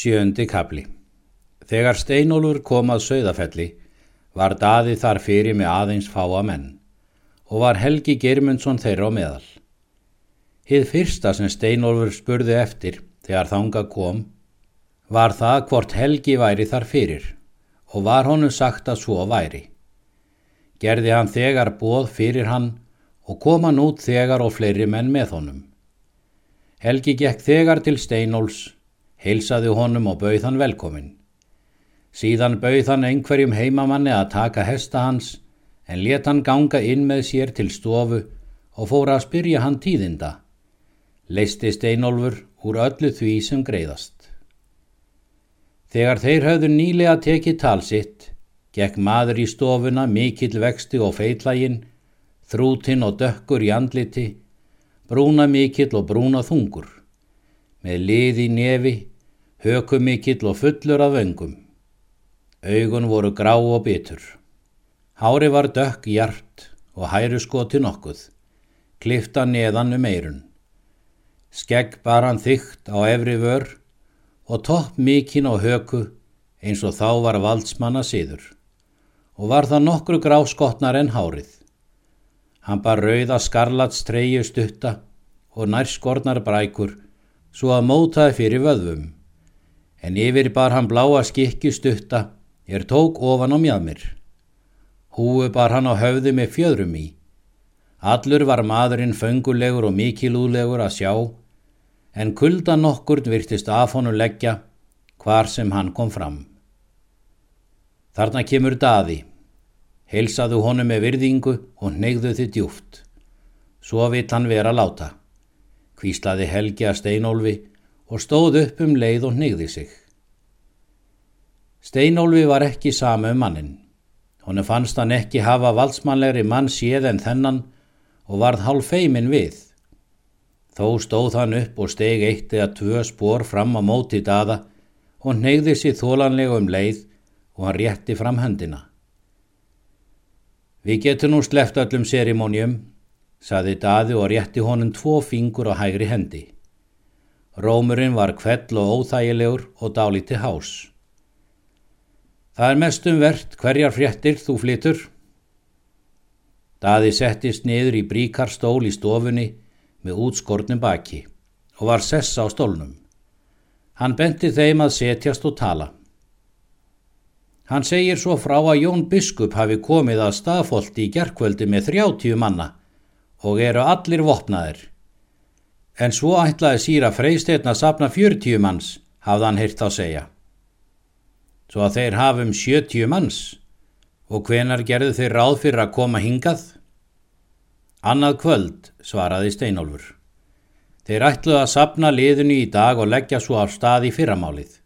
Sjöndi kapli Þegar Steinólfur kom að Sauðafelli var daði þar fyrir með aðeins fáa menn og var Helgi Germundsson þeirra á meðal. Hið fyrsta sem Steinólfur spurði eftir þegar þanga kom var það hvort Helgi væri þar fyrir og var honum sagt að svo væri. Gerði hann þegar bóð fyrir hann og kom hann út þegar og fleiri menn með honum. Helgi gekk þegar til Steinóls heilsaði honum og bauð hann velkomin. Síðan bauð hann einhverjum heimamanni að taka hesta hans en let hann ganga inn með sér til stofu og fóra að spyrja hann tíðinda. Leisti Steinolfur úr öllu því sem greiðast. Þegar þeir höfðu nýlega tekið talsitt, gekk maður í stofuna mikill vexti og feitlægin, þrútin og dökkur í andliti, brúna mikill og brúna þungur, með lið í nefi, hökumikill og fullur af vöngum. Augun voru grá og bitur. Hári var dökk hjart og hæru skoti nokkuð, klifta neðan um eirun. Skegg bar hann þygt á efri vör og topp mikinn á höku eins og þá var valdsmanna síður og var það nokkru grá skotnar en hárið. Hann bar rauða skarlats treyju stutta og nærskornar brækur svo að mótaði fyrir vöðvum en yfir bar hann bláa skikki stutta er tók ofan á mjadmir. Húu bar hann á höfði með fjöðrum í. Allur var maðurinn föngulegur og mikilúlegur að sjá, en kulda nokkur virtist af honu leggja hvar sem hann kom fram. Þarna kemur daði. Heilsaðu honu með virðingu og neyðu þið djúft. Svo vitt hann vera láta. Hvíslaði Helgi að Steinólfi og stóð upp um leið og neyði sig. Steinólfi var ekki sama um mannin. Honu fannst hann ekki hafa valdsmannlegri mann séð en þennan og varð hálf feimin við. Þó stóð hann upp og steg eitt eða tvö spór fram á móti daða og neyði sér þólanlega um leið og hann rétti fram höndina. Við getum nú sleft öllum serimónium, saði daði og rétti honum tvo fingur á hægri hendi. Rómurinn var kvell og óþægilegur og dálíti hás. Það er mestum verðt hverjar fréttir þú flytur. Daði settist niður í bríkarstól í stofunni með útskornum baki og var sessa á stólnum. Hann benti þeim að setjast og tala. Hann segir svo frá að Jón Biskup hafi komið að staðfólti í gerkvöldi með þrjáttíu manna og eru allir vopnaðir en svo ætlaði síra freysteinn að sapna 40 manns, hafði hann hirt á segja. Svo að þeir hafum 70 manns og hvenar gerðu þeir ráð fyrir að koma hingað? Annað kvöld, svaraði Steinólfur. Þeir ætluði að sapna liðinu í dag og leggja svo á stað í fyrramálið.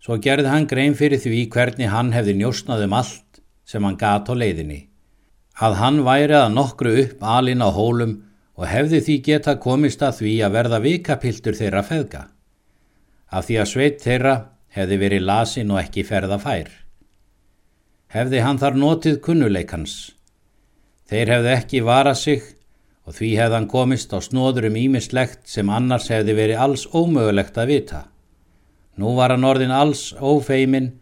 Svo gerði hann grein fyrir því hvernig hann hefði njósnað um allt sem hann gat á leiðinni. Að hann væri að nokkru upp alin á hólum og hefði því geta komist að því að verða vikapiltur þeirra feðga, af því að sveit þeirra hefði verið lasin og ekki ferða fær. Hefði hann þar notið kunnuleikans. Þeir hefði ekki varað sig og því hefði hann komist á snóður um ímislegt sem annars hefði verið alls ómögulegt að vita. Nú var hann orðin alls ófeimin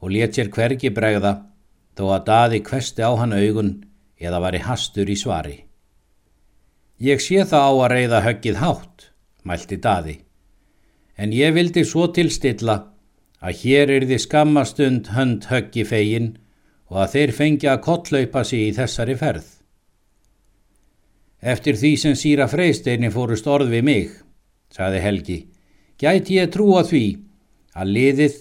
og let sér hvergi bregða þó að daði kvesti á hann augun eða var í hastur í svari. Ég sé það á að reyða höggið hátt, mælti daði, en ég vildi svo tilstilla að hér er þið skammastund hönd höggi fegin og að þeir fengi að kottlaupa sig í þessari ferð. Eftir því sem síra freysteini fórust orð við mig, saði Helgi, gæti ég trúa því að liðið,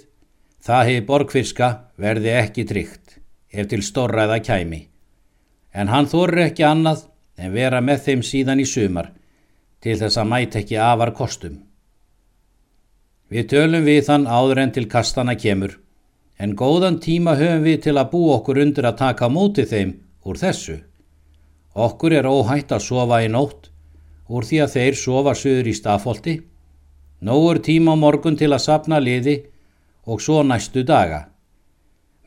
það hefði borgfyrska, verði ekki tryggt, ef til storraða kæmi, en hann þorri ekki annað en vera með þeim síðan í sumar til þess að mæta ekki afar kostum. Við tölum við þann áður en til kastana kemur, en góðan tíma höfum við til að bú okkur undir að taka móti þeim úr þessu. Okkur er óhætt að sofa í nótt úr því að þeir sofa söður í stafólti, nógur tíma morgun til að sapna liði og svo næstu daga.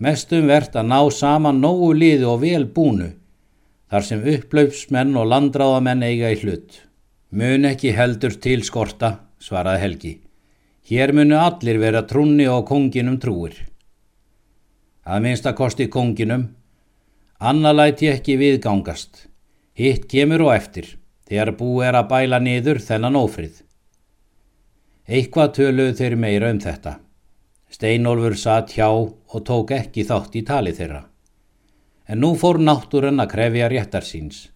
Mestum verðt að ná saman nógu liði og vel búnu þar sem upplaupsmenn og landráðamenn eiga í hlut. Mun ekki heldur til skorta, svaraði Helgi. Hér munu allir vera trúni og konginum trúir. Að minnsta kosti konginum, annar læti ekki viðgangast. Hitt kemur og eftir, þegar búið er að bæla niður þennan ófrið. Eitthvað töluðu þeir meira um þetta. Steinolfur satt hjá og tók ekki þátt í tali þeirra. En nú fór náttúrun að krefja réttar síns.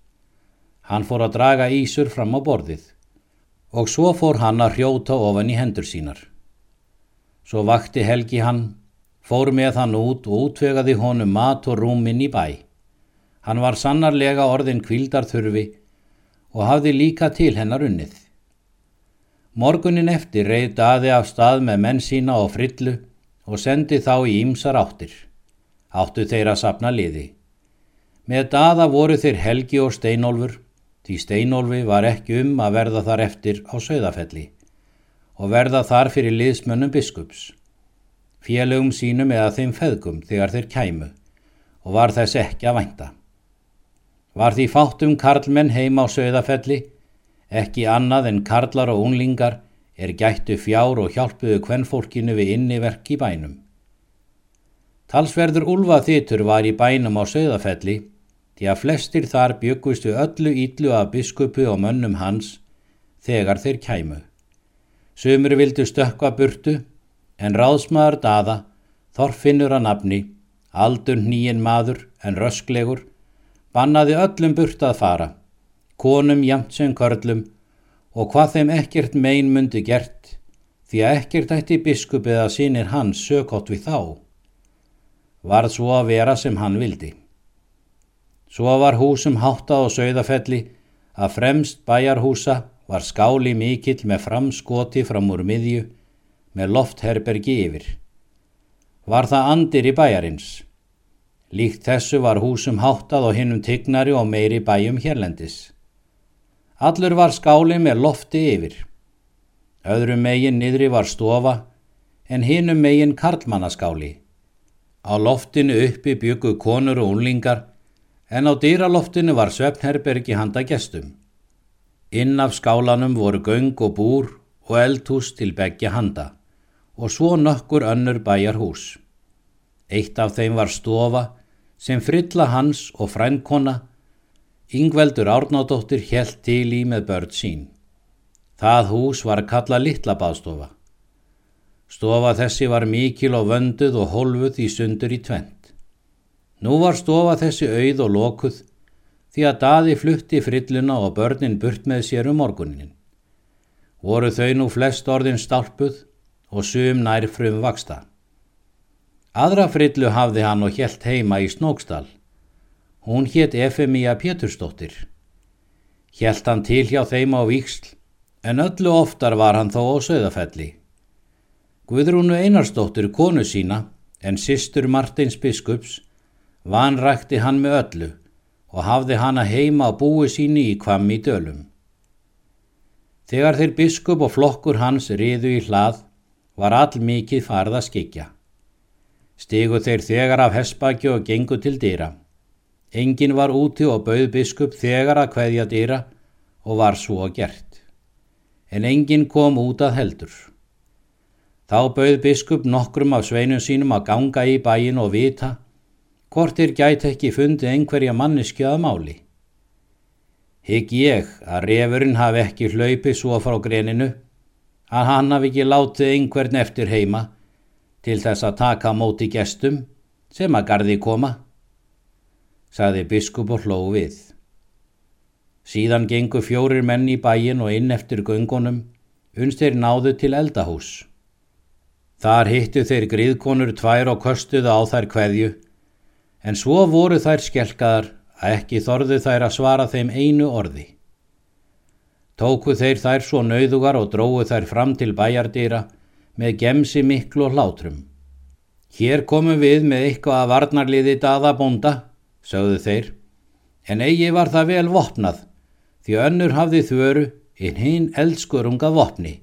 Hann fór að draga Ísur fram á borðið og svo fór hann að hrjóta ofan í hendur sínar. Svo vakti Helgi hann, fór með hann út og útvegaði honum mat og rúminn í bæ. Hann var sannarlega orðin kvildarþurfi og hafði líka til hennar unnið. Morgunin eftir reyð daði af stað með menn sína og frillu og sendi þá í ýmsar áttir. Áttu þeir að sapna liði. Með daða voru þeir Helgi og Steinolfur, því Steinolfi var ekki um að verða þar eftir á sögðafelli og verða þar fyrir liðsmönnum biskups. Félögum sínum eða þeim feðgum þegar þeir kæmu og var þess ekki að vænta. Var því fátum karlmenn heima á sögðafelli, ekki annað en karlar og unglingar er gættu fjár og hjálpuðu kvennfólkinu við inniverk í bænum. Talsverður Ulfa þittur var í bænum á sögðafelli því að flestir þar byggustu öllu íllu af biskupu og mönnum hans þegar þeir kæmu. Sumur vildu stökka burtu en ráðsmaður daða, þorfinnur að nafni, aldur nýjen maður en rösklegur, bannaði öllum burt að fara, konum jamt sem körlum og hvað þeim ekkert mein myndi gert, því að ekkert ætti biskupið að sínir hans sökott við þá. Varð svo að vera sem hann vildi. Svo var húsum hátta á sögðafelli að fremst bæjarhúsa var skáli mikill með framskoti fram úr miðju með loftherbergi yfir. Var það andir í bæjarins. Líkt þessu var húsum háttað og hinnum tignari og meiri bæjum hérlendis. Allur var skáli með lofti yfir. Öðrum megin niðri var stofa en hinnum megin karlmannaskáli. Á loftinu uppi byggu konur og unlingar en á dýraloftinu var svefnherbergi handa gestum. Inn af skálanum voru göng og búr og eldhús til begja handa og svo nokkur önnur bæjar hús. Eitt af þeim var stofa sem frilla hans og frænkona, Yngveldur Árnádóttir helt til í með börn sín. Það hús var kalla litla baðstofa. Stofa þessi var mikil og vönduð og holfuð í sundur í tvent. Nú var stofa þessi auð og lokuð því að daði flutti frilluna og börnin burt með sér um morgunin. Voru þau nú flest orðin stálpuð og sum nær frum vaksta. Aðra frillu hafði hann og helt heima í Snóksdal. Hún hétt Efemíja Pétursdóttir. Helt hann til hjá þeim á Víksl, en öllu oftar var hann þó á Söðafelli. Guðrúnu Einarsdóttir konu sína, en sýstur Martins biskups, vanrækti hann með öllu og hafði hana heima á búi síni í kvam í dölum. Þegar þeir biskup og flokkur hans riðu í hlað, var all mikið farð að skikja. Stegu þeir þegar af hespaki og gengu til dýra. Engin var úti og bauð biskup þegar að hveðja dýra og var svo gert. En engin kom út að heldur. Þá bauð biskup nokkrum af sveinum sínum að ganga í bæin og vita hvort þeir gæti ekki fundið einhverja manneskjaða máli. Hygg ég að refurinn hafi ekki hlaupið svo frá greninu að hann hafi ekki látið einhvern eftir heima til þess að taka móti gestum sem að gardi koma, sagði biskup og hló við. Síðan gengu fjórir menn í bæin og inn eftir göngunum, unst þeir náðu til eldahús. Þar hittu þeir griðkonur tvær og köstuðu á þær kveðju, en svo voru þær skelkaðar að ekki þorðu þær að svara þeim einu orði. Tóku þeir þær svo nauðugar og dróðu þær fram til bæjardýra með gemsi miklu og hlátrum. Hér komum við með eitthvað að varnarliði daðabónda, sögðu þeir, en eigi var það vel vopnað, því önnur hafði þvöru inn hinn eldskurunga vopni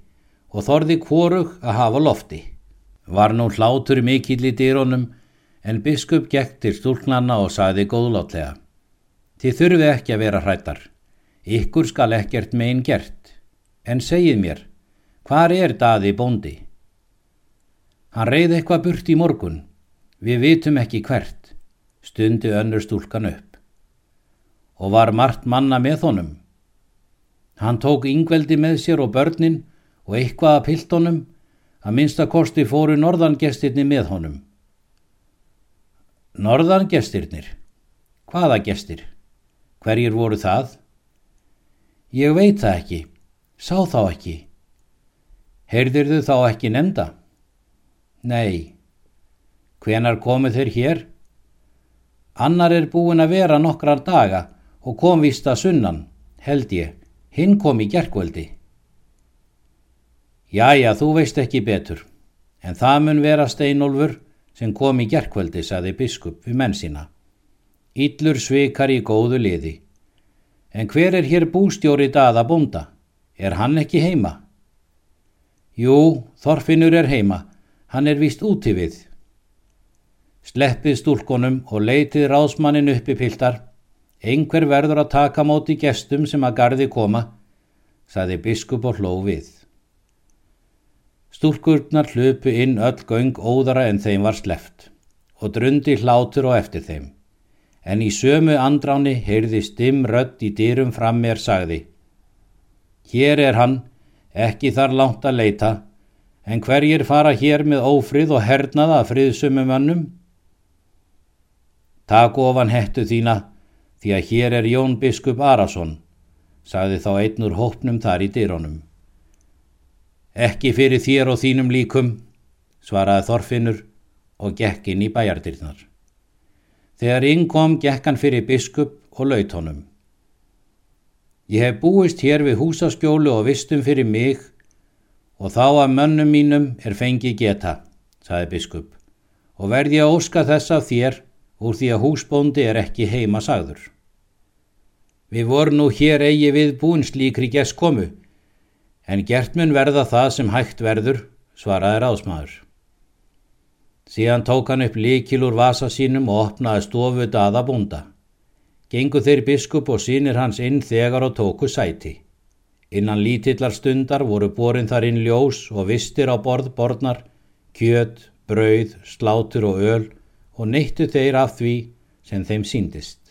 og þorði kvorug að hafa lofti. Var nú hlátur mikill í dýrónum, en biskup gekk til stúlknanna og saði góðlátlega. Þið þurfi ekki að vera hrættar. Ykkur skal ekkert megin gert, en segið mér, hvar er daði bóndi? Hann reyði eitthvað burt í morgun. Við vitum ekki hvert, stundi önnur stúlkan upp. Og var margt manna með honum. Hann tók yngveldi með sér og börnin og eitthvað að piltonum, að minnstakosti fóru norðangestirni með honum. Norðangestirnir? Hvaða gestir? Hverjir voru það? Ég veit það ekki, sá þá ekki. Heyrðir þau þá ekki nefnda? Nei. Hvenar komu þeir hér? Annar er búin að vera nokkrar daga og kom vist að sunnan, held ég. Hinn kom í gerkvöldi. Jæja, þú veist ekki betur, en það mun vera Steinolfur sem kom í gerkvöldi, saði biskup við menn sína. Íllur svikar í góðu liði. En hver er hér bústjóri daða búnda? Er hann ekki heima? Jú, Þorfinur er heima, Hann er vist úti við. Sleppið stúlkonum og leitið ráðsmannin uppi piltar. Einhver verður að taka móti gestum sem að gardi koma, saði biskup og hló við. Stúlkurnar hlupu inn öll göng óðara en þeim var sleft og drundi hlátur og eftir þeim. En í sömu andráni heyrði stimm rött í dýrum fram mér sagði. Hér er hann, ekki þar langt að leita, en hverjir fara hér með ófrið og hernaða friðsumum önnum? Takk ofan hettu þína, því að hér er Jón Biskup Arason, sagði þá einnur hópnum þar í dyrónum. Ekki fyrir þér og þínum líkum, svaraði Þorfinnur og gekk inn í bæjardyrnar. Þegar inn kom, gekk hann fyrir biskup og laut honum. Ég hef búist hér við húsaskjólu og vistum fyrir mig og þá að mönnum mínum er fengið geta, saði biskup, og verði að óska þess af þér úr því að húsbóndi er ekki heima sagður. Við vorum nú hér eigi við búin slíkri gess komu, en gert mun verða það sem hægt verður, svaraði ráðsmaður. Síðan tók hann upp líkil úr vasa sínum og opnaði stofu daða búnda. Gengu þeir biskup og sínir hans inn þegar og tóku sæti. Innan lítillar stundar voru borin þar inn ljós og vistir á borð borðnar, kjöt, brauð, slátur og öl og neittu þeir af því sem þeim síndist.